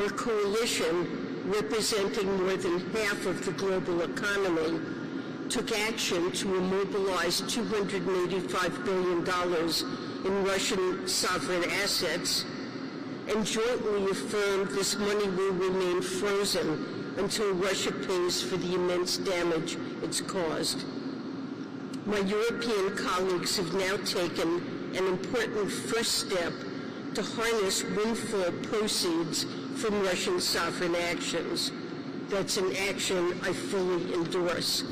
Our coalition, representing more than half of the global economy, took action to immobilize $285 billion in Russian sovereign assets and jointly affirmed this money will remain frozen until Russia pays for the immense damage it's caused. My European colleagues have now taken an important first step to harness windfall proceeds from Russian sovereign actions. That's an action I fully endorse.